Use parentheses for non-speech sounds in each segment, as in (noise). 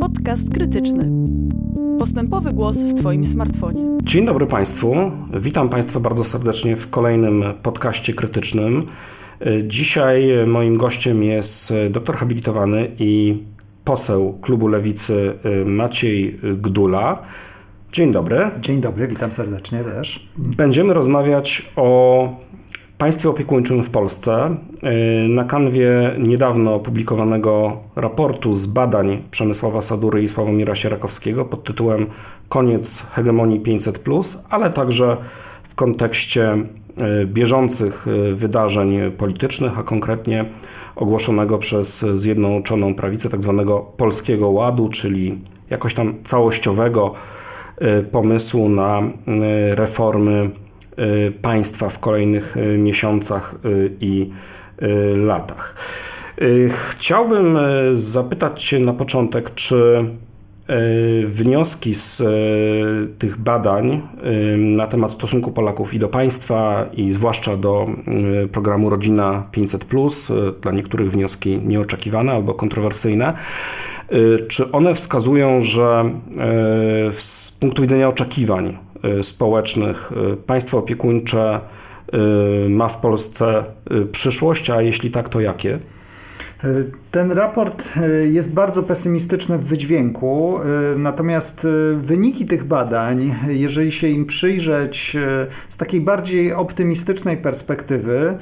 Podcast krytyczny. Postępowy głos w Twoim smartfonie. Dzień dobry Państwu. Witam Państwa bardzo serdecznie w kolejnym podcaście krytycznym. Dzisiaj moim gościem jest doktor habilitowany i poseł klubu Lewicy Maciej Gdula. Dzień dobry. Dzień dobry, witam serdecznie też. Będziemy rozmawiać o państwie opiekuńczym w Polsce. Na kanwie niedawno opublikowanego raportu z badań Przemysława Sadury i Sławomira Sierakowskiego pod tytułem Koniec hegemonii 500, ale także w kontekście bieżących wydarzeń politycznych, a konkretnie ogłoszonego przez Zjednoczoną Prawicę tzw. Tak Polskiego Ładu, czyli jakoś tam całościowego pomysłu na reformy państwa w kolejnych miesiącach i latach. Chciałbym zapytać Cię na początek, czy wnioski z tych badań na temat stosunku Polaków i do państwa, i zwłaszcza do programu Rodzina 500, dla niektórych wnioski nieoczekiwane albo kontrowersyjne, czy one wskazują, że z punktu widzenia oczekiwań społecznych państwo opiekuńcze ma w Polsce przyszłość, a jeśli tak, to jakie? Ten raport e, jest bardzo pesymistyczny w wydźwięku, e, natomiast e, wyniki tych badań, jeżeli się im przyjrzeć z takiej bardziej optymistycznej perspektywy,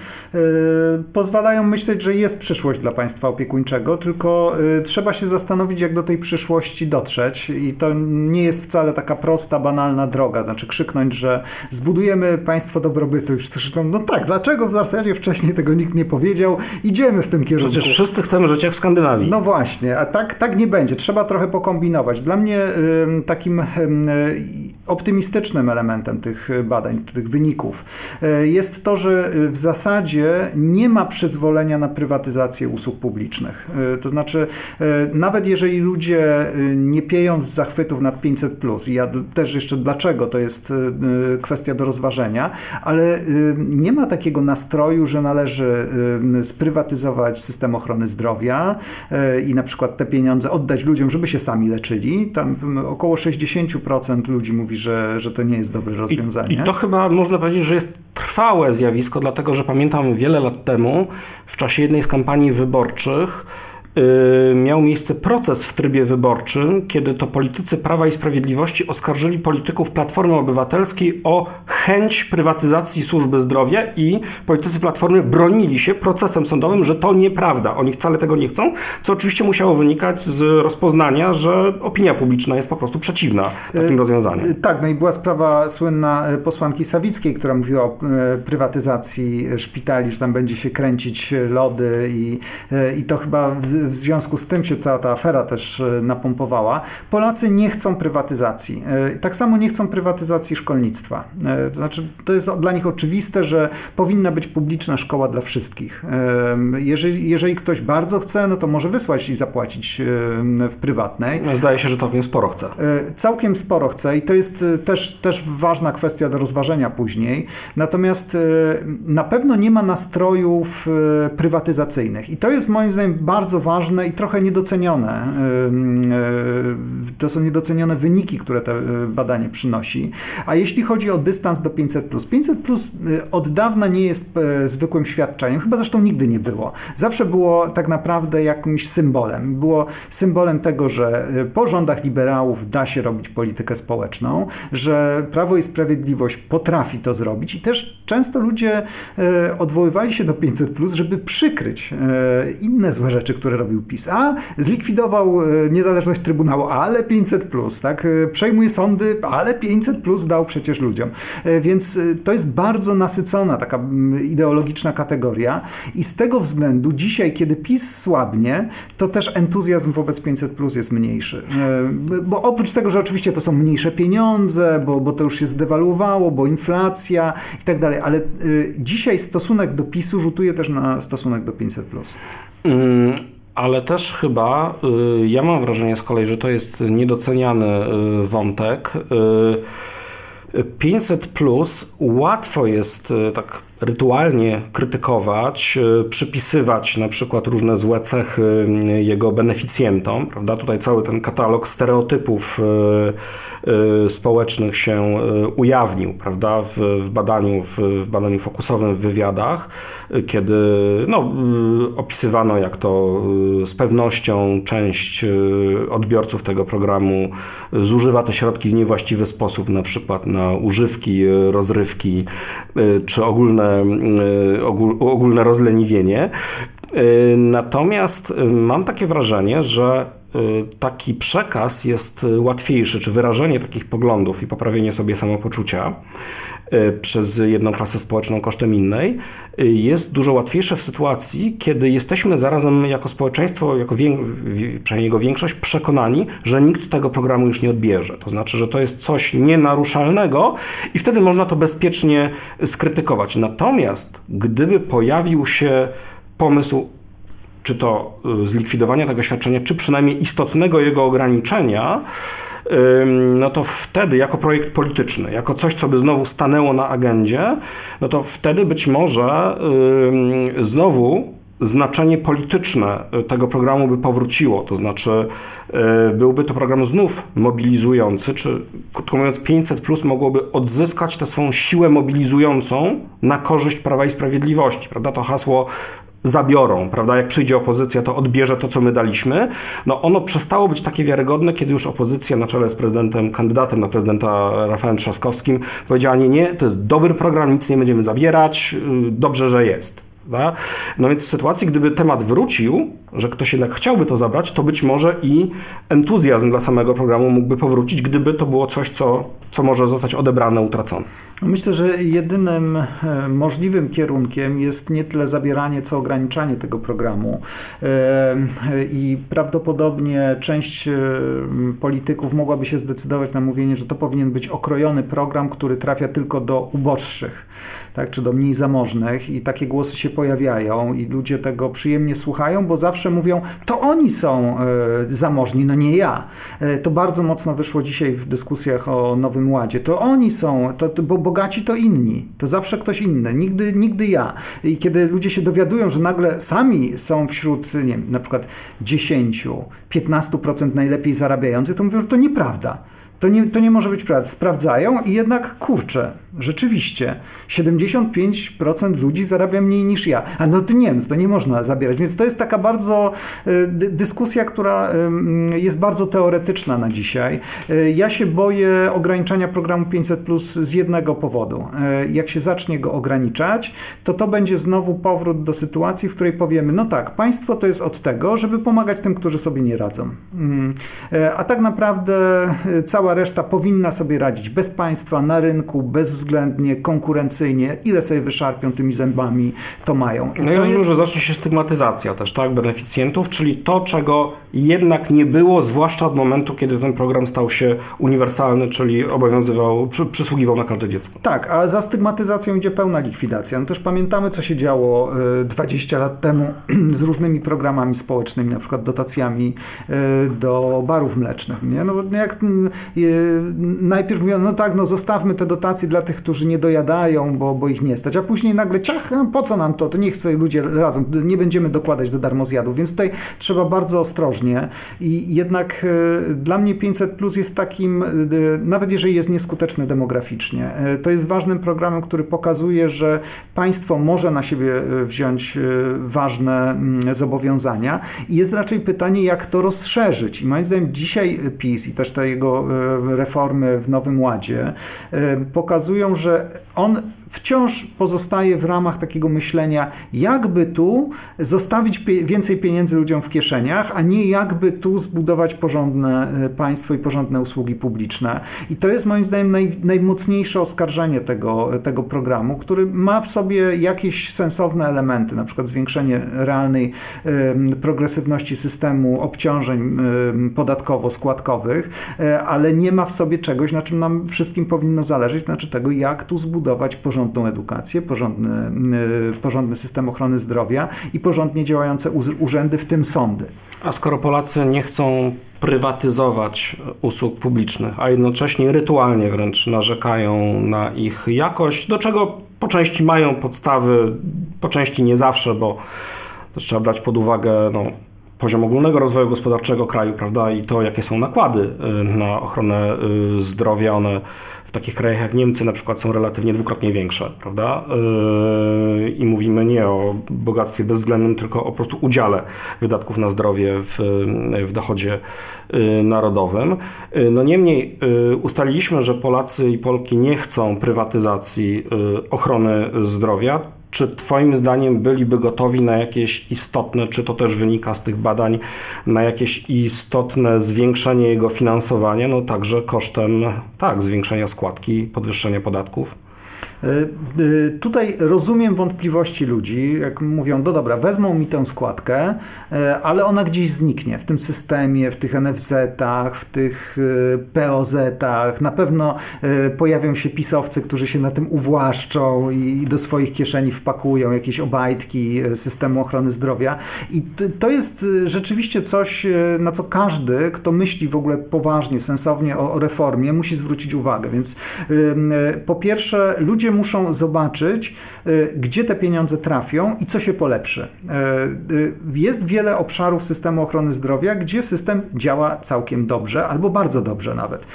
pozwalają myśleć, że jest przyszłość dla państwa opiekuńczego, tylko trzeba się zastanowić, jak do tej przyszłości dotrzeć i to nie jest wcale taka prosta, banalna droga, znaczy krzyknąć, że zbudujemy państwo dobrobytu i wszyscy krzyczą, no tak, dlaczego w zasadzie wcześniej tego nikt nie powiedział, idziemy w tym kierunku. Przecież wszyscy chcemy żyć w Skandynawii. No właśnie, a tak, tak nie będzie. Trzeba trochę pokombinować. Dla mnie takim optymistycznym elementem tych badań, tych wyników e, jest to, że w zasadzie nie ma przyzwolenia na prywatyzację usług publicznych. E, to znaczy, e, nawet jeżeli ludzie nie pieją z zachwytów nad 500, i ja też jeszcze dlaczego to jest kwestia do rozważenia, ale nie ma takiego nastroju, że należy sprywatyzować system ochrony zdrowia i na przykład te pieniądze oddać ludziom, żeby się sami leczyli. Tam około 60% ludzi mówi, że, że to nie jest dobre rozwiązanie. I, I to chyba można powiedzieć, że jest trwałe zjawisko, dlatego że pamiętam wiele lat temu, w czasie jednej z kampanii wyborczych, miał miejsce proces w trybie wyborczym, kiedy to politycy Prawa i Sprawiedliwości oskarżyli polityków Platformy Obywatelskiej o chęć prywatyzacji służby zdrowia i politycy Platformy bronili się procesem sądowym, że to nieprawda. Oni wcale tego nie chcą, co oczywiście musiało wynikać z rozpoznania, że opinia publiczna jest po prostu przeciwna takim y, rozwiązaniom. Y, tak, no i była sprawa słynna posłanki Sawickiej, która mówiła o prywatyzacji szpitali, że tam będzie się kręcić lody i, i to chyba w związku z tym się cała ta afera też e, napompowała. Polacy nie chcą prywatyzacji. E, tak samo nie chcą prywatyzacji szkolnictwa. E, to znaczy, to jest dla nich oczywiste, że powinna być publiczna szkoła dla wszystkich. Jeżeli, jeżeli ktoś bardzo chce, no to może wysłać i zapłacić w prywatnej. No, zdaje się, że całkiem sporo chce. Całkiem sporo chce i to jest też, też ważna kwestia do rozważenia później. Natomiast na pewno nie ma nastrojów prywatyzacyjnych i to jest moim zdaniem bardzo ważne ważne i trochę niedocenione. E, to są niedocenione wyniki, które to e, badanie przynosi. A jeśli chodzi o dystans do 500, 500 e, od dawna nie jest zwykłym świadczeniem, chyba zresztą nigdy nie było. Zawsze było tak naprawdę jakimś symbolem. Było symbolem tego, że po rządach liberałów da się robić politykę społeczną, że Prawo i Sprawiedliwość potrafi to zrobić i też często ludzie odwoływali się do 500, żeby przykryć inne złe rzeczy, które robił PiS. A zlikwidował e, niezależność Trybunału, ale 500 plus, tak? E, przejmuje sądy, ale 500 plus dał przecież ludziom. E, więc to jest bardzo nasycona taka ideologiczna kategoria i z tego względu dzisiaj, kiedy PiS słabnie, to też entuzjazm wobec 500 plus jest mniejszy. Bo oprócz tego, że oczywiście to są mniejsze pieniądze, bo, bo to już się zdewaluowało, bo inflacja i tak dalej, ale dzisiaj stosunek do PiSu rzutuje też na stosunek do 500 plus. Mm ale też chyba, y, ja mam wrażenie z kolei, że to jest niedoceniany y, wątek. 500 y, plus łatwo jest tak rytualnie krytykować, y, przypisywać na przykład różne złe cechy y, jego beneficjentom, prawda? Tutaj cały ten katalog stereotypów y, społecznych się ujawnił, prawda? W, w badaniu, w, w, badaniu fokusowym w wywiadach, kiedy no, opisywano, jak to z pewnością część odbiorców tego programu zużywa te środki w niewłaściwy sposób, na przykład na używki, rozrywki czy ogólne E, ogólne rozleniwienie. E, natomiast e, mam takie wrażenie, że taki przekaz jest łatwiejszy, czy wyrażenie takich poglądów i poprawienie sobie samopoczucia przez jedną klasę społeczną kosztem innej, jest dużo łatwiejsze w sytuacji, kiedy jesteśmy zarazem jako społeczeństwo, jako przynajmniej jego większość, przekonani, że nikt tego programu już nie odbierze. To znaczy, że to jest coś nienaruszalnego i wtedy można to bezpiecznie skrytykować. Natomiast gdyby pojawił się pomysł czy to y, zlikwidowania tego świadczenia, czy przynajmniej istotnego jego ograniczenia, no to wtedy jako projekt polityczny, jako coś, co by znowu stanęło na agendzie, no to wtedy być może znowu znaczenie polityczne tego programu by powróciło, to znaczy y, byłby to program znów mobilizujący, czy krótko mówiąc 500 plus mogłoby odzyskać tę swoją siłę mobilizującą na korzyść Prawa i Sprawiedliwości, prawda? To hasło zabiorą, prawda? Jak przyjdzie opozycja, to odbierze to, co my daliśmy. No ono przestało być takie wiarygodne, kiedy już opozycja na czele z prezydentem, kandydatem na prezydenta Rafałem Trzaskowskim powiedziała, nie, nie, to jest dobry program, nic nie będziemy zabierać, y, dobrze, że jest. Prawda? No więc w sytuacji, gdyby temat wrócił, że ktoś jednak chciałby to zabrać, to być może i entuzjazm dla samego programu mógłby powrócić, gdyby to było coś, co, co może zostać odebrane, utracone. No myślę, że jedynym e, możliwym kierunkiem jest nie tyle zabieranie, co ograniczanie tego programu. E, I prawdopodobnie część e, polityków mogłaby się zdecydować na mówienie, że to powinien być okrojony program, który trafia tylko do uboższych, tak, czy do mniej zamożnych. I takie głosy się pojawiają, i ludzie tego przyjemnie słuchają, bo zawsze mówią, to oni są zamożni, no nie ja. To bardzo mocno wyszło dzisiaj w dyskusjach o Nowym Ładzie. To oni są, to, bo, bo bogaci to inni, to zawsze ktoś inny, nigdy, nigdy ja. I kiedy ludzie się dowiadują, że nagle sami są wśród, nie wiem, na przykład 10, 15% najlepiej zarabiających, to mówią, że to nieprawda. To nie, to nie może być prawda. Sprawdzają i jednak kurczę, rzeczywiście 75% ludzi zarabia mniej niż ja. A no to nie, no to nie można zabierać. Więc to jest taka bardzo y, dyskusja, która y, jest bardzo teoretyczna na dzisiaj. Y, ja się boję ograniczania programu 500 plus z jednego powodu. Jak się zacznie go ograniczać, to to będzie znowu powrót do sytuacji, w której powiemy, no tak, państwo to jest od tego, żeby pomagać tym, którzy sobie nie radzą. Mm. A tak naprawdę cała reszta powinna sobie radzić bez państwa, na rynku, bezwzględnie, konkurencyjnie. Ile sobie wyszarpią tymi zębami, to mają. I no ja rozumiem, jest... że zacznie się stygmatyzacja też, tak, beneficjentów, czyli to, czego jednak nie było, zwłaszcza od momentu, kiedy ten program stał się uniwersalny, czyli obowiązywał, przy, przysługiwał na każde dziecko. Tak, a za stygmatyzacją idzie pełna likwidacja. No też pamiętamy, co się działo 20 y, lat temu (clears throat) z różnymi programami społecznymi, na przykład dotacjami y, do barów mlecznych. Nie? No, jak najpierw mówiono, no tak, no zostawmy te dotacje dla tych, którzy nie dojadają, bo, bo ich nie stać, a później nagle ciach, po co nam to, to niech sobie ludzie radzą, nie będziemy dokładać do darmozjadów, więc tutaj trzeba bardzo ostrożnie. I jednak e, dla mnie 500 Plus jest takim, e, nawet jeżeli jest nieskuteczny demograficznie, e, to jest ważnym programem, który pokazuje, że państwo może na siebie wziąć ważne mm, zobowiązania. I jest raczej pytanie, jak to rozszerzyć. I moim zdaniem dzisiaj PiS i też te jego reformy w Nowym Ładzie pokazują, że on wciąż pozostaje w ramach takiego myślenia, jakby tu zostawić więcej pieniędzy ludziom w kieszeniach, a nie jakby tu zbudować porządne e, państwo i porządne usługi publiczne. I to jest moim zdaniem naj, najmocniejsze oskarżenie tego, tego programu, który ma w sobie jakieś sensowne elementy, na przykład zwiększenie realnej y, progresywności systemu obciążeń y, podatkowo-składkowych, y, ale nie ma w sobie czegoś, na czym nam wszystkim powinno zależeć, znaczy tego, jak tu zbudować porządne porządną edukację, porządny, y, porządny system ochrony zdrowia i porządnie działające urzędy, w tym sądy. A skoro Polacy nie chcą prywatyzować usług publicznych, a jednocześnie rytualnie wręcz narzekają na ich jakość, do czego po części mają podstawy, po części nie zawsze, bo też trzeba brać pod uwagę no, poziom ogólnego rozwoju gospodarczego kraju, prawda, i to, jakie są nakłady y, na ochronę y, zdrowia, one w takich krajach jak Niemcy na przykład są relatywnie dwukrotnie większe, prawda? Y, I mówimy nie o bogactwie bezwzględnym, tylko o po prostu udziale wydatków na zdrowie w, w dochodzie narodowym. No niemniej ustaliliśmy, że Polacy i Polki nie chcą prywatyzacji ochrony zdrowia czy Twoim zdaniem byliby gotowi na jakieś istotne, czy to też wynika z tych badań, na jakieś istotne zwiększenie jego finansowania, no także kosztem, tak, zwiększenia składki, podwyższenia podatków? E, e, tutaj rozumiem wątpliwości ludzi, jak mówią, no dobra, wezmą mi tę składkę, e, ale ona gdzieś zniknie w tym systemie, w tych NFZ-ach, w tych POZ-ach. Na pewno pojawią się pisowcy, którzy się na tym uwłaszczą i do swoich kieszeni wpakują jakieś obajtki systemu ochrony zdrowia. I to jest rzeczywiście coś, na co każdy, kto myśli w ogóle poważnie, sensownie o reformie, musi zwrócić uwagę. Więc po pierwsze, ludzie muszą zobaczyć, y, gdzie te pieniądze trafią i co się polepszy. Y, y, jest wiele obszarów systemu ochrony zdrowia, gdzie system działa całkiem dobrze, albo bardzo dobrze nawet.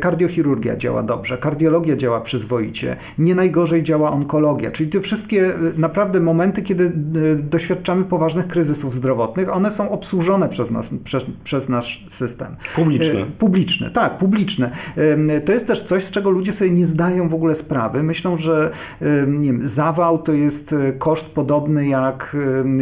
Kardiochirurgia działa dobrze, kardiologia działa przyzwoicie, nie najgorzej działa onkologia, czyli te wszystkie naprawdę momenty, kiedy doświadczamy poważnych kryzysów zdrowotnych, one są obsłużone przez nas, przez, przez nasz system. Publiczny. Publiczny, tak, publiczny. To jest też coś, z czego ludzie sobie nie zdają w ogóle sprawy. Myślą, że nie wiem, zawał to jest e, koszt podobny jak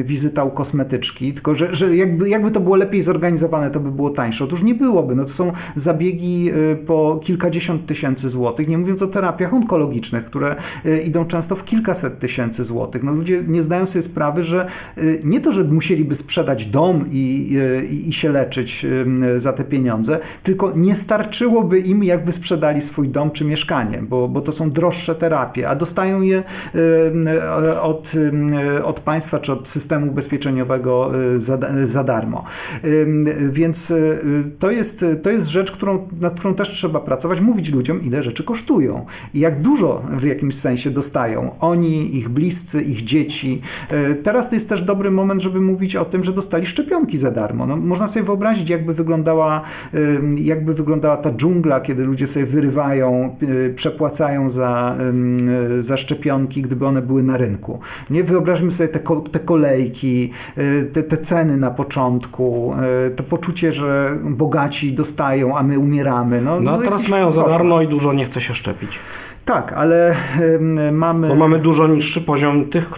wizyta u kosmetyczki, tylko że, że jakby, jakby to było lepiej zorganizowane, to by było tańsze. Otóż nie byłoby. No to są zabiegi e, po kilkadziesiąt tysięcy złotych, nie mówiąc o terapiach onkologicznych, które e, idą często w kilkaset tysięcy złotych. No ludzie nie zdają sobie sprawy, że nie to, że musieliby sprzedać dom i, i, i się leczyć za te pieniądze, tylko nie starczyłoby im, jakby sprzedali swój dom czy mieszkanie, bo, bo to są droższe terapie a dostają je od, od państwa czy od systemu ubezpieczeniowego y, za, za darmo. Więc y, to jest, to jest rzecz, którą, nad którą też trzeba pracować, mówić ludziom, ile rzeczy kosztują i jak dużo w jakimś sensie dostają oni, ich bliscy, ich dzieci. Y, teraz to jest też dobry moment, żeby mówić o tym, że dostali szczepionki za darmo. No, można sobie wyobrazić, jakby wyglądała, jakby wyglądała ta dżungla, kiedy ludzie sobie wyrywają, przepłacają za Y, za szczepionki, gdyby one były na rynku. Nie wyobraźmy sobie te, te kolejki, y, te, te ceny na początku, y, to poczucie, że bogaci dostają, a my umieramy. No, no, no teraz mają za darmo i dużo nie chce się szczepić. Tak, ale mamy. Bo mamy dużo niższy poziom tych,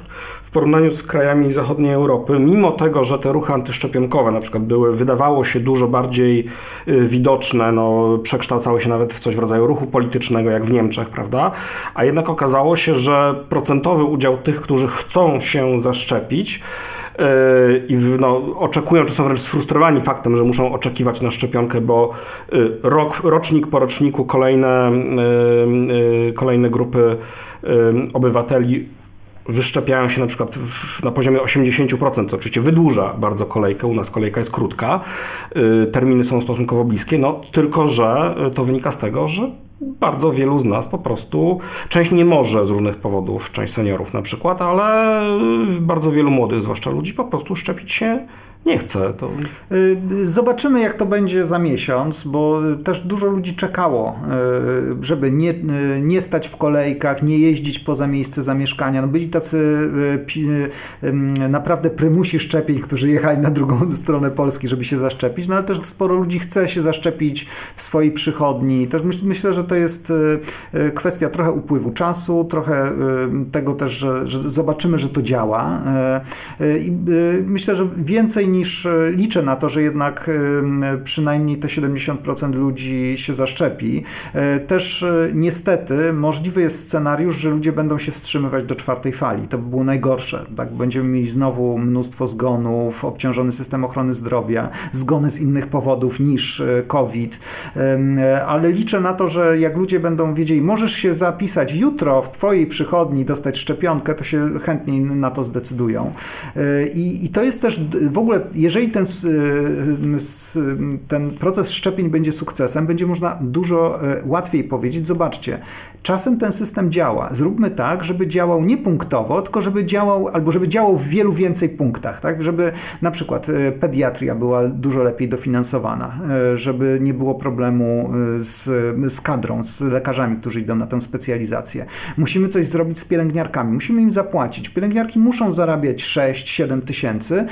w porównaniu z krajami zachodniej Europy, mimo tego, że te ruchy antyszczepionkowe na przykład były, wydawało się dużo bardziej y, widoczne, no, przekształcały się nawet w coś w rodzaju ruchu politycznego, jak w Niemczech, prawda? A jednak okazało się, że procentowy udział tych, którzy chcą się zaszczepić, y, i no, oczekują, czy są wręcz sfrustrowani faktem, że muszą oczekiwać na szczepionkę, bo y, rok, rocznik po roczniku kolejne, kolejne grupy obywateli wyszczepiają się na przykład w, na poziomie 80%, co oczywiście wydłuża bardzo kolejkę. U nas kolejka jest krótka, y, terminy są stosunkowo bliskie, no tylko że to wynika z tego, że bardzo wielu z nas po prostu, część nie może z różnych powodów, część seniorów na przykład, ale bardzo wielu młodych, zwłaszcza ludzi, po prostu szczepić się nie chcę. To... Y, zobaczymy, jak to będzie za miesiąc, bo też dużo ludzi czekało, y, żeby nie, y, nie stać w kolejkach, nie jeździć poza miejsce zamieszkania. No byli tacy naprawdę prymusi szczepień, którzy jechali na drugą (laughs) stronę Polski, żeby się zaszczepić, no ale też sporo ludzi chce się zaszczepić w swojej przychodni. Też myślę, że to jest kwestia trochę upływu czasu, trochę tego też, że, że zobaczymy, że to działa. I myślę, że więcej niż e, liczę na to, że jednak e, przynajmniej te 70% ludzi się zaszczepi. E, też niestety możliwy jest scenariusz, że ludzie będą się wstrzymywać do czwartej fali. To by było najgorsze. Tak? Będziemy mieli znowu mnóstwo zgonów, obciążony system ochrony zdrowia, zgony z innych powodów niż COVID. Ale liczę na to, że jak ludzie będą wiedzieli, możesz się zapisać jutro w Twojej przychodni, dostać szczepionkę, to się chętniej na to zdecydują. I, i to jest też w ogóle przykład, jeżeli ten, ten proces szczepień będzie sukcesem, będzie można dużo łatwiej powiedzieć, zobaczcie, czasem ten system działa. Zróbmy tak, żeby działał nie punktowo, tylko żeby działał, albo żeby działał w wielu więcej punktach, tak? Żeby na przykład pediatria była dużo lepiej dofinansowana, żeby nie było problemu z, z kadrą, z lekarzami, którzy idą na tę specjalizację. Musimy coś zrobić z pielęgniarkami, musimy im zapłacić. Pielęgniarki muszą zarabiać 6-7 tysięcy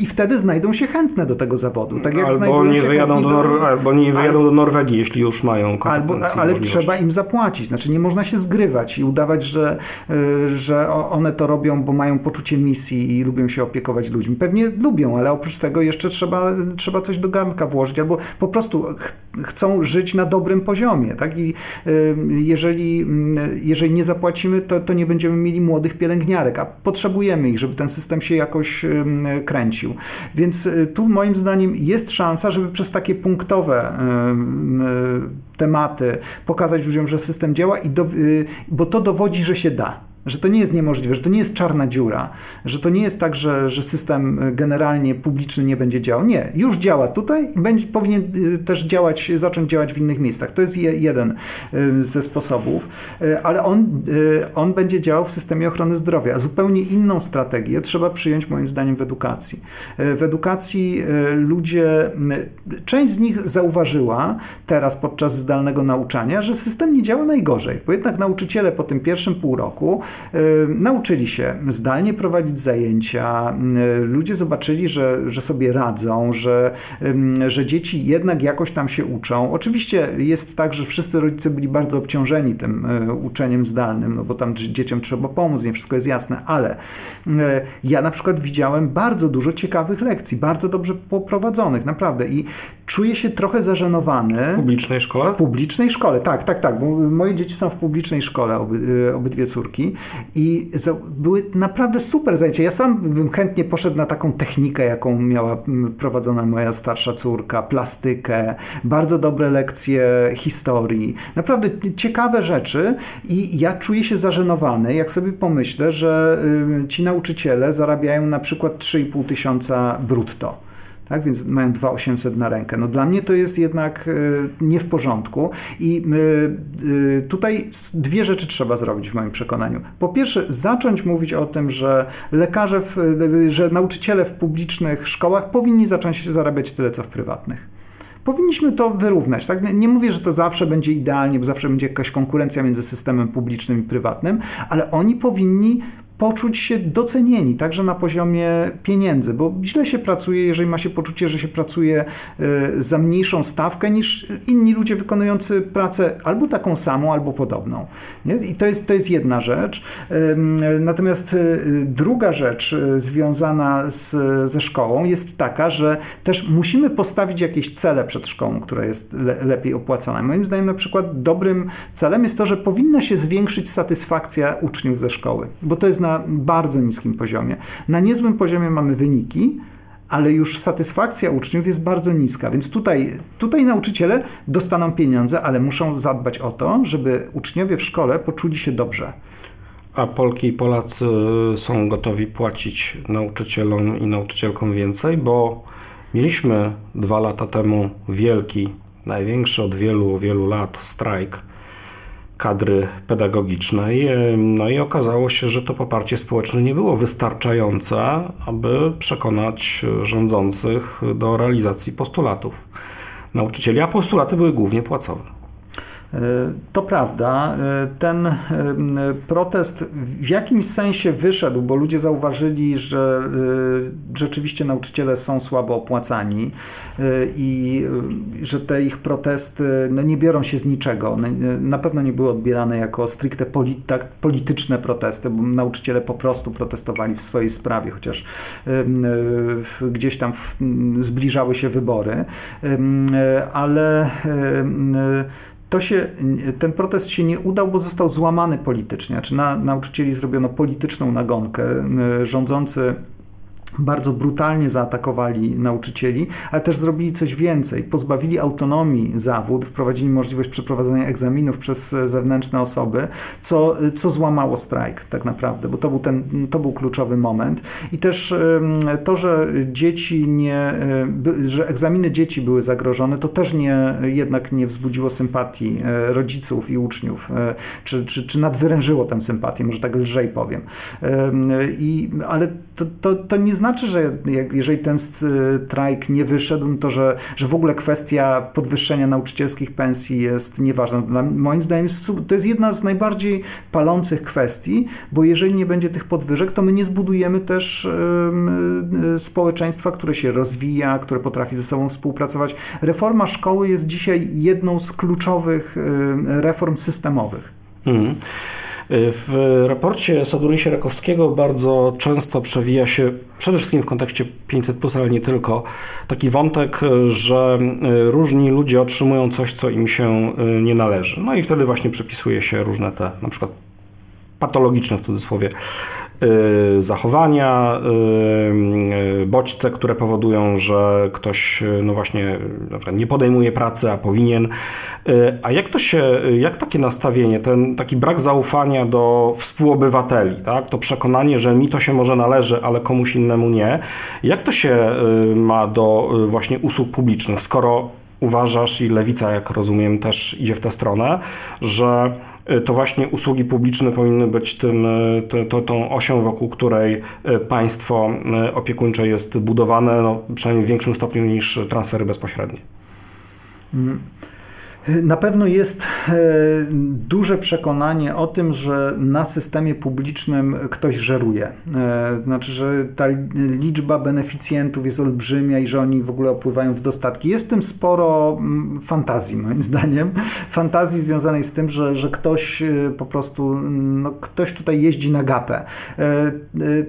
i wtedy znajdą się chętne do tego zawodu. Tak jak albo, nie wyjadą do, albo nie wyjadą albo, do Norwegii, jeśli już mają albo, Ale trzeba im zapłacić. Znaczy nie można się zgrywać i udawać, że, y, że one to robią, bo mają poczucie misji i lubią się opiekować ludźmi. Pewnie lubią, ale oprócz tego jeszcze trzeba, trzeba coś do garnka włożyć albo po prostu ch chcą żyć na dobrym poziomie. Tak? I y, jeżeli, y, jeżeli nie zapłacimy, to, to nie będziemy mieli młodych pielęgniarek, a potrzebujemy ich, żeby ten system się jakoś kręcił. Więc tu moim zdaniem jest szansa, żeby przez takie punktowe tematy pokazać ludziom, że system działa, i do, bo to dowodzi, że się da że to nie jest niemożliwe, że to nie jest czarna dziura, że to nie jest tak, że, że system generalnie publiczny nie będzie działał. Nie, już działa tutaj i będzie, powinien y, też działać, zacząć działać w innych miejscach. To jest je, jeden y, ze sposobów, y, ale on, on będzie działał w systemie ochrony zdrowia. Zupełnie inną strategię trzeba przyjąć moim zdaniem w edukacji. W edukacji ludzie, część z nich zauważyła teraz podczas zdalnego nauczania, że system nie działa najgorzej, bo jednak nauczyciele po tym pierwszym pół roku Y, nauczyli się zdalnie prowadzić zajęcia, y, ludzie zobaczyli, że, że sobie radzą, że, że dzieci jednak jakoś tam się uczą. Oczywiście jest tak, że wszyscy rodzice byli bardzo obciążeni tym y, uczeniem zdalnym, no bo tam dzieciom trzeba pomóc, nie wszystko jest jasne, ale ja na przykład widziałem bardzo dużo ciekawych lekcji, bardzo dobrze poprowadzonych, naprawdę i czuję się trochę zażenowany. W publicznej szkole? W publicznej szkole, tak, tak, tak, bo moje dzieci są w publicznej szkole, oby, obydwie córki i były naprawdę super zajęcia. Ja sam bym chętnie poszedł na taką technikę, jaką miała prowadzona moja starsza córka, plastykę, bardzo dobre lekcje historii, naprawdę ciekawe rzeczy i ja czuję się zażenowany, jak sobie pomyślę, że ci nauczyciele zarabiają na przykład 3,5 tysiąca brutto tak? więc mają 2800 na rękę. No dla mnie to jest jednak e, nie w porządku i e, e, tutaj dwie rzeczy trzeba zrobić w moim przekonaniu. Po pierwsze, zacząć mówić o tym, że lekarze, w, że nauczyciele w publicznych szkołach powinni zacząć zarabiać tyle, co w prywatnych powinniśmy to wyrównać. Tak? Nie mówię, że to zawsze będzie idealnie, bo zawsze będzie jakaś konkurencja między systemem publicznym i prywatnym, ale oni powinni poczuć się docenieni, także na poziomie pieniędzy, bo źle się pracuje, jeżeli ma się poczucie, że się pracuje e, za mniejszą stawkę niż inni ludzie wykonujący pracę albo taką samą, albo podobną. Nie? I to jest, to jest jedna rzecz. Natomiast e, druga rzecz e, związana z, ze szkołą jest taka, że też musimy postawić jakieś cele przed szkołą, która jest le, lepiej opłacana. Moim zdaniem na przykład dobrym celem jest to, że powinna się zwiększyć satysfakcja uczniów ze szkoły, bo to jest na na bardzo niskim poziomie. Na niezłym poziomie mamy wyniki, ale już satysfakcja uczniów jest bardzo niska, więc tutaj, tutaj nauczyciele dostaną pieniądze, ale muszą zadbać o to, żeby uczniowie w szkole poczuli się dobrze. A Polki i Polacy są gotowi płacić nauczycielom i nauczycielkom więcej, bo mieliśmy dwa lata temu wielki, największy od wielu, wielu lat strajk kadry pedagogicznej. No i okazało się, że to poparcie społeczne nie było wystarczające, aby przekonać rządzących do realizacji postulatów nauczycieli, a postulaty były głównie płacowe. To prawda. Ten protest w jakimś sensie wyszedł, bo ludzie zauważyli, że rzeczywiście nauczyciele są słabo opłacani i że te ich protesty no, nie biorą się z niczego. Na pewno nie były odbierane jako stricte tak, polityczne protesty, bo nauczyciele po prostu protestowali w swojej sprawie, chociaż gdzieś tam zbliżały się wybory, ale to się, ten protest się nie udał, bo został złamany politycznie. Znaczy na nauczycieli zrobiono polityczną nagonkę. Rządzący bardzo brutalnie zaatakowali nauczycieli, ale też zrobili coś więcej. Pozbawili autonomii zawód, wprowadzili możliwość przeprowadzania egzaminów przez zewnętrzne osoby, co, co złamało strajk tak naprawdę, bo to był, ten, to był kluczowy moment. I też to, że dzieci nie, że egzaminy dzieci były zagrożone, to też nie, jednak nie wzbudziło sympatii e, rodziców i uczniów, e, czy, czy, czy nadwyrężyło tę sympatię, może tak lżej powiem. I, ale to, to, to nie znaczy, że jeżeli ten strajk nie wyszedł, no to że, że w ogóle kwestia podwyższenia nauczycielskich pensji jest nieważna. Moim zdaniem to jest jedna z najbardziej palących kwestii, bo jeżeli nie będzie tych podwyżek, to my nie zbudujemy też y, społeczeństwa, które się rozwija, które potrafi ze sobą współpracować. Reforma szkoły jest dzisiaj jedną z kluczowych y, reform systemowych. Mm. W raporcie Sadury Sierakowskiego bardzo często przewija się, przede wszystkim w kontekście 500, ale nie tylko, taki wątek, że e, różni ludzie otrzymują coś, co im się e, nie należy. No i wtedy właśnie przypisuje się różne te, na przykład patologiczne w cudzysłowie zachowania, y, y, bodźce, które powodują, że ktoś no właśnie nie podejmuje pracy, a powinien. A jak to się, jak takie nastawienie, ten taki brak zaufania do współobywateli, tak? to przekonanie, że mi to się może należy, ale komuś innemu nie, jak to się ma do właśnie usług publicznych, skoro uważasz i lewica, jak rozumiem, też idzie w tę stronę, że y, to właśnie usługi publiczne powinny być tym, y, to, to, tą osią, wokół której y, państwo opiekuńcze jest budowane, no, przynajmniej w większym stopniu niż transfery bezpośrednie. Mm. Na pewno jest e, duże przekonanie o tym, że na systemie publicznym ktoś żeruje. E, znaczy, że ta liczba beneficjentów jest olbrzymia i że oni w ogóle opływają w dostatki. Jest w tym sporo mm, fantazji, moim (laughs) zdaniem. Fantazji związanej z tym, że, że ktoś e, po prostu, no, ktoś tutaj jeździ na gapę.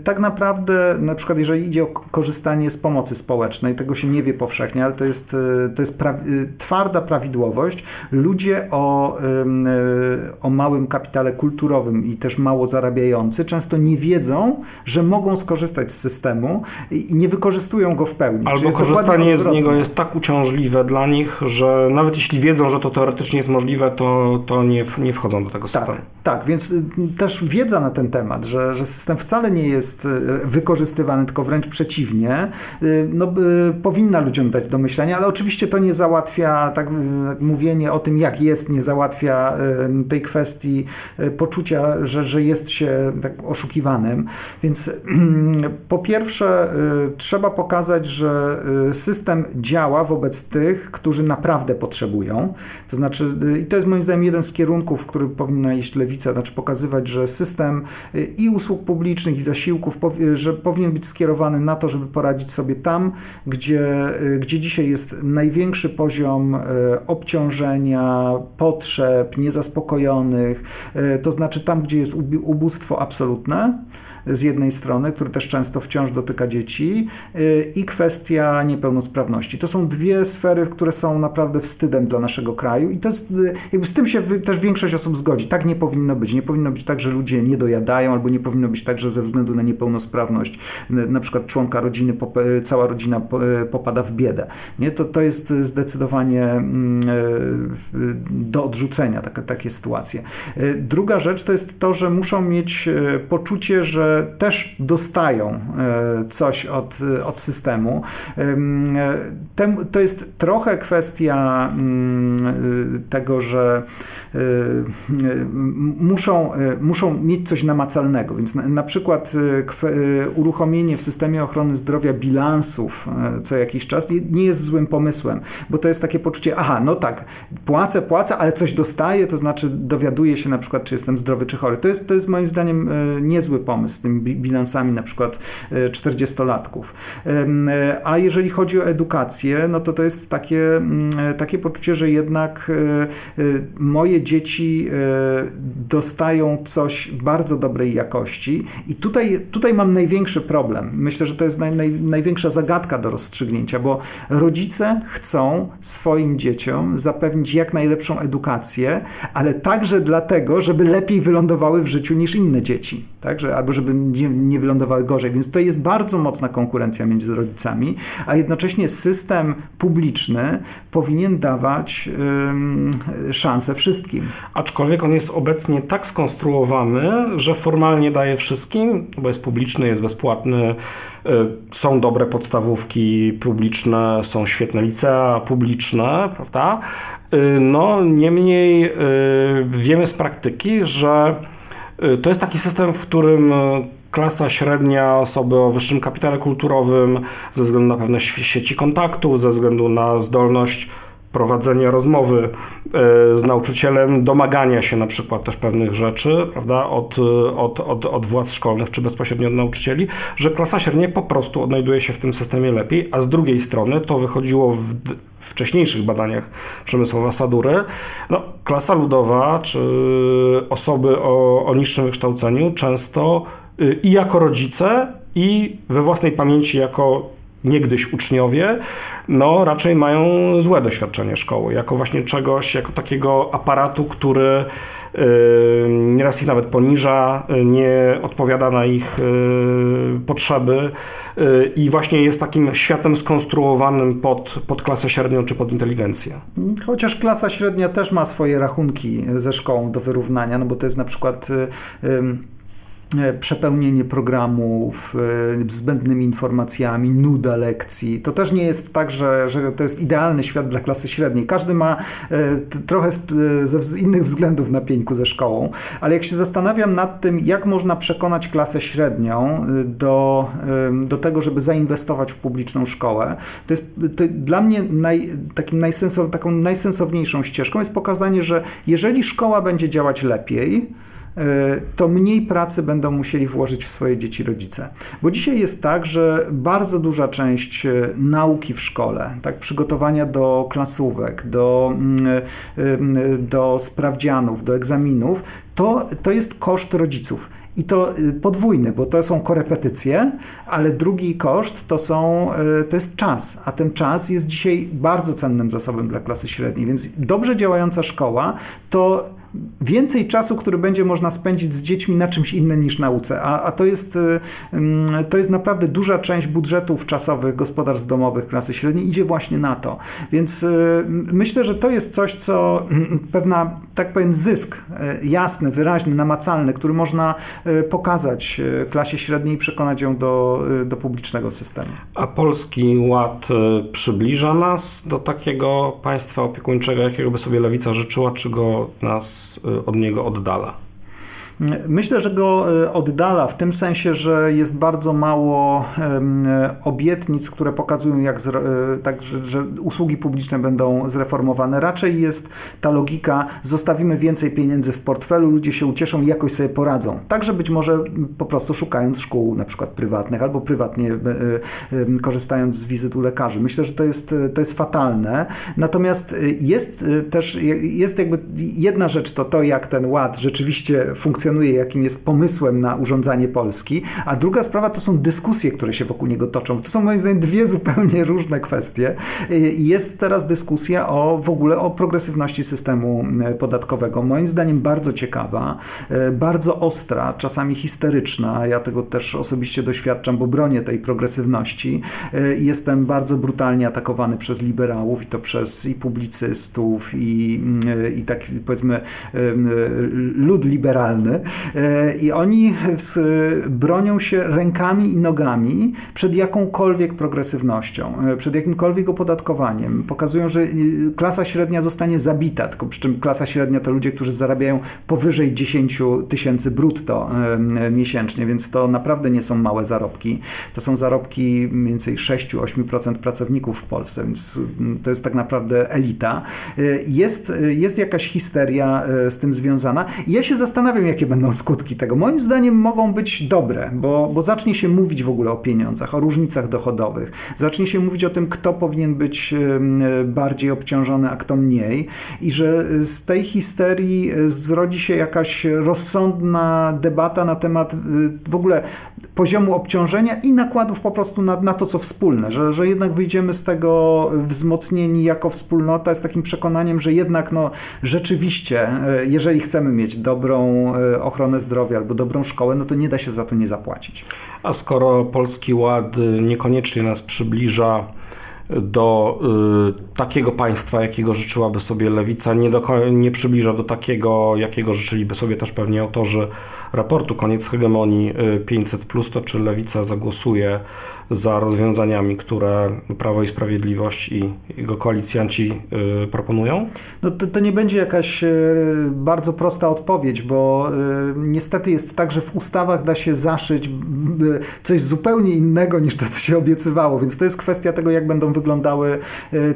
Tak naprawdę, na przykład, jeżeli idzie o korzystanie z pomocy społecznej, tego się nie wie powszechnie, ale to jest, to jest pra twarda prawidłowość, ludzie o, o małym kapitale kulturowym i też mało zarabiający często nie wiedzą, że mogą skorzystać z systemu i nie wykorzystują go w pełni. Albo korzystanie z niego jest tak uciążliwe dla nich, że nawet jeśli wiedzą, że to teoretycznie jest możliwe, to, to nie, nie wchodzą do tego tak, systemu. Tak, więc y, też wiedza na ten temat, że, że system wcale nie jest y, wykorzystywany, tylko wręcz przeciwnie, y, no, powinna ludziom dać do myślenia, ale oczywiście to nie załatwia, tak mówienie mówienie o tym, jak jest, nie załatwia tej kwestii e, poczucia, że, że jest się tak oszukiwanym. Więc po pierwsze, e, trzeba pokazać, że e, system działa wobec tych, którzy naprawdę potrzebują. To znaczy, i to jest moim zdaniem jeden z kierunków, w który powinna iść lewica, znaczy pokazywać, że system i usług publicznych, i zasiłków, że powinien być skierowany na to, żeby poradzić sobie tam, gdzie, gdzie dzisiaj jest największy poziom obciążenia potrzeb niezaspokojonych, e, to znaczy tam, gdzie jest ubóstwo absolutne, z jednej strony, który też często wciąż dotyka dzieci, y, i kwestia niepełnosprawności. To są dwie sfery, które są naprawdę wstydem dla naszego kraju i to jest, y, jakby z tym się też większość osób zgodzi. Tak nie powinno być. Nie powinno być tak, że ludzie nie dojadają, albo nie powinno być tak, że ze względu na niepełnosprawność na przykład członka rodziny, cała rodzina popada w biedę. Nie? To, to jest zdecydowanie mm, y, do odrzucenia takie, takie sytuacje. Druga rzecz to jest to, że muszą mieć poczucie, że też dostają e, coś od, od systemu. To jest trochę kwestia mm, tego, że e, muszą, e, muszą mieć coś namacalnego, więc na, na przykład uruchomienie w systemie ochrony zdrowia bilansów co jakiś czas nie jest złym pomysłem, bo to jest takie poczucie, aha, no tak, płacę, płacę, ale coś dostaję, to znaczy dowiaduję się na przykład, czy jestem zdrowy, czy chory. To jest, to jest moim zdaniem niezły pomysł z tymi bilansami na przykład 40-latków. E, a jeżeli chodzi o edukację, no to to jest takie, mm, takie poczucie, że jednak moje dzieci dostają coś bardzo dobrej jakości i tutaj, tutaj mam największy problem. Myślę, że to jest naj, naj, największa zagadka do rozstrzygnięcia, bo rodzice chcą swoim dzieciom zapewnić jak najlepszą edukację, ale także dlatego, żeby lepiej wylądowały w życiu niż inne dzieci. Tak? Że, albo żeby nie, nie wylądowały gorzej. Więc to jest bardzo mocna konkurencja między rodzicami, a jednocześnie system publiczny powinien dawać y, szansę wszystkim. Aczkolwiek on jest obecnie tak skonstruowany, że formalnie daje wszystkim, bo jest publiczny, jest bezpłatny, y, są dobre podstawówki publiczne, są świetne licea publiczne, prawda? Y, no, niemniej y, wiemy z praktyki, że y, to jest taki system, w którym klasa średnia, osoby o wyższym kapitale kulturowym, ze względu na pewne sieci kontaktów, ze względu na zdolność prowadzenia rozmowy z nauczycielem, domagania się na przykład też pewnych rzeczy, prawda, od, od, od, od władz szkolnych czy bezpośrednio od nauczycieli, że klasa średnia po prostu odnajduje się w tym systemie lepiej, a z drugiej strony to wychodziło w wcześniejszych badaniach Przemysłowa Sadury, no, klasa ludowa czy osoby o, o niższym wykształceniu często y, i jako rodzice, i we własnej pamięci jako niegdyś uczniowie, no raczej mają złe doświadczenie szkoły, jako właśnie czegoś, jako takiego aparatu, który Yy, nieraz ich nawet poniża, yy, nie odpowiada na ich yy, potrzeby i właśnie jest takim światem skonstruowanym pod, pod klasę średnią czy pod inteligencję. Chociaż klasa średnia też ma swoje rachunki ze szkołą do wyrównania, no bo to jest na przykład przepełnienie programów e, zbędnymi informacjami, nuda lekcji. To też nie jest tak, że, że to jest idealny świat dla klasy średniej. Każdy ma e, trochę z, z innych względów na pieńku ze szkołą, ale jak się zastanawiam nad tym, jak można przekonać klasę średnią do, do tego, żeby zainwestować w publiczną szkołę, to jest to dla mnie naj, takim najsensow, taką najsensowniejszą ścieżką jest pokazanie, że jeżeli szkoła będzie działać lepiej, E, to mniej pracy będą musieli włożyć w swoje dzieci rodzice. Bo dzisiaj jest tak, że bardzo duża część e, nauki w szkole, tak, przygotowania do klasówek, do, mm, e, do sprawdzianów, do egzaminów, to, to jest koszt rodziców. I to podwójny, bo to są korepetycje, ale drugi koszt to, są, to jest czas, a ten czas jest dzisiaj bardzo cennym zasobem dla klasy średniej, więc dobrze działająca szkoła to więcej czasu, który będzie można spędzić z dziećmi na czymś innym niż nauce. A, a to, jest, y, mm, to jest naprawdę duża część budżetów czasowych gospodarstw domowych klasy średniej idzie właśnie na to. Więc y, myślę, że to jest coś, co mm, pewna, tak powiem, zysk y, jasny, wyraźny, namacalny, który można pokazać klasie średniej i przekonać ją do, do publicznego systemu. A Polski Ład przybliża nas do takiego państwa opiekuńczego, jakiego by sobie lewica życzyła, czy go nas od niego oddala. Myślę, że go e, oddala w tym sensie, że jest bardzo mało obietnic, które pokazują, jak e, tak, że, że, usługi publiczne będą zreformowane. Raczej jest ta logika, zostawimy więcej pieniędzy w portfelu, ludzie się ucieszą i jakoś sobie poradzą. Także być może po prostu szukając szkół na przykład prywatnych albo prywatnie e, korzystając z wizyt u lekarzy. Myślę, że to jest, to jest fatalne. Natomiast jest też, jest jakby jedna rzecz to to, jak ten ład rzeczywiście funkcjonuje funkcjonuje, jakim jest pomysłem na urządzanie Polski, a druga sprawa to są dyskusje, które się wokół niego toczą. To są moim zdaniem dwie zupełnie (laughs) różne kwestie. Jest teraz dyskusja o w ogóle o progresywności systemu e, podatkowego. Moim zdaniem bardzo ciekawa, e, bardzo ostra, czasami histeryczna. Ja tego też osobiście doświadczam, bo bronię tej progresywności. E, jestem bardzo brutalnie atakowany przez liberałów i to przez i publicystów i, i tak powiedzmy lud liberalny, I oni bronią się rękami i nogami przed jakąkolwiek progresywnością, e, przed jakimkolwiek opodatkowaniem. Pokazują, że e, klasa średnia zostanie zabita, tylko przy czym klasa średnia to ludzie, którzy zarabiają powyżej 10 tysięcy brutto miesięcznie, więc to naprawdę nie są małe zarobki. To są zarobki mniej więcej 6-8% pracowników w Polsce, więc to jest tak naprawdę elita. Jest, jest jakaś histeria z tym związana. I ja się zastanawiam, jakie będą skutki tego. Moim zdaniem mogą być dobre, bo, bo zacznie się mówić w ogóle o pieniądzach, o różnicach dochodowych. Zacznie się mówić o tym, kto powinien być bardziej obciążony, a kto mniej. I że z tej histerii e, zrodzi się jakaś rozsądna debata na temat e, w ogóle poziomu obciążenia i nakładów po prostu na, na to, co wspólne. Że, że jednak wyjdziemy z tego wzmocnieni jako wspólnota z takim przekonaniem, że jednak no, rzeczywiście, e, jeżeli chcemy mieć dobrą ochronę zdrowia albo dobrą szkołę, no to nie da się za to nie zapłacić. A skoro Polski Ład niekoniecznie nas przybliża do y, takiego państwa, jakiego życzyłaby sobie lewica, nie, do, nie przybliża do takiego, jakiego życzyliby sobie też pewnie autorzy raportu Koniec hegemonii 500, y, to czy lewica zagłosuje za rozwiązaniami, które Prawo i Sprawiedliwość i jego koalicjanci y, proponują? No to, to nie będzie jakaś y, bardzo prosta odpowiedź, bo niestety jest tak, że w ustawach da się zaszyć coś zupełnie innego niż to, co się obiecywało, więc to jest kwestia tego, jak będą wyglądały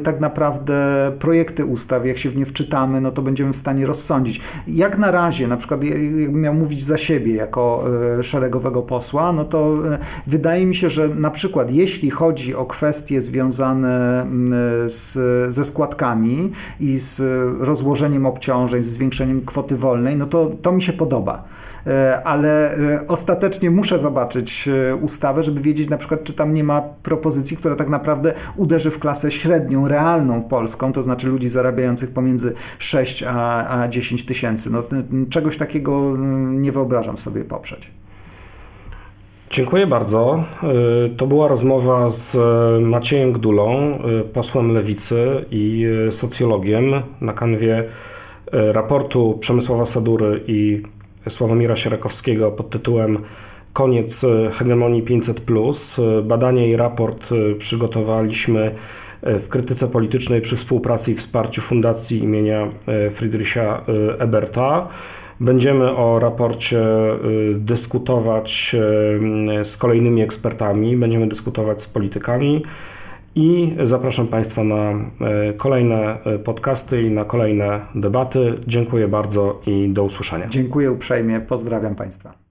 tak naprawdę projekty ustaw, jak się w nie wczytamy, no to będziemy w stanie rozsądzić. Jak na razie, na przykład jakbym miał mówić za siebie jako szeregowego posła, no to wydaje mi się, że na przykład jeśli chodzi o kwestie związane z, ze składkami i z rozłożeniem obciążeń, z zwiększeniem kwoty wolnej, no to to mi się podoba. E, ale e, ostatecznie muszę zobaczyć e, ustawę, żeby wiedzieć na przykład, czy tam nie ma propozycji, która tak naprawdę uderzy w klasę średnią, realną polską, to znaczy ludzi zarabiających pomiędzy 6 a, a 10 tysięcy. No, czegoś takiego nie wyobrażam sobie poprzeć. Dziękuję bardzo. To była rozmowa z Maciejem Gdulą, posłem Lewicy i socjologiem na kanwie raportu Przemysława Sadury i Sławomira Sierakowskiego pod tytułem Koniec hegemonii 500. Badanie i raport przygotowaliśmy w krytyce politycznej przy współpracy i wsparciu Fundacji imienia Friedricha Eberta. Będziemy o raporcie y, dyskutować y, z kolejnymi ekspertami, będziemy dyskutować z politykami i zapraszam Państwa na y, kolejne podcasty i na kolejne debaty. Dziękuję bardzo i do usłyszenia. Dziękuję uprzejmie, pozdrawiam Państwa.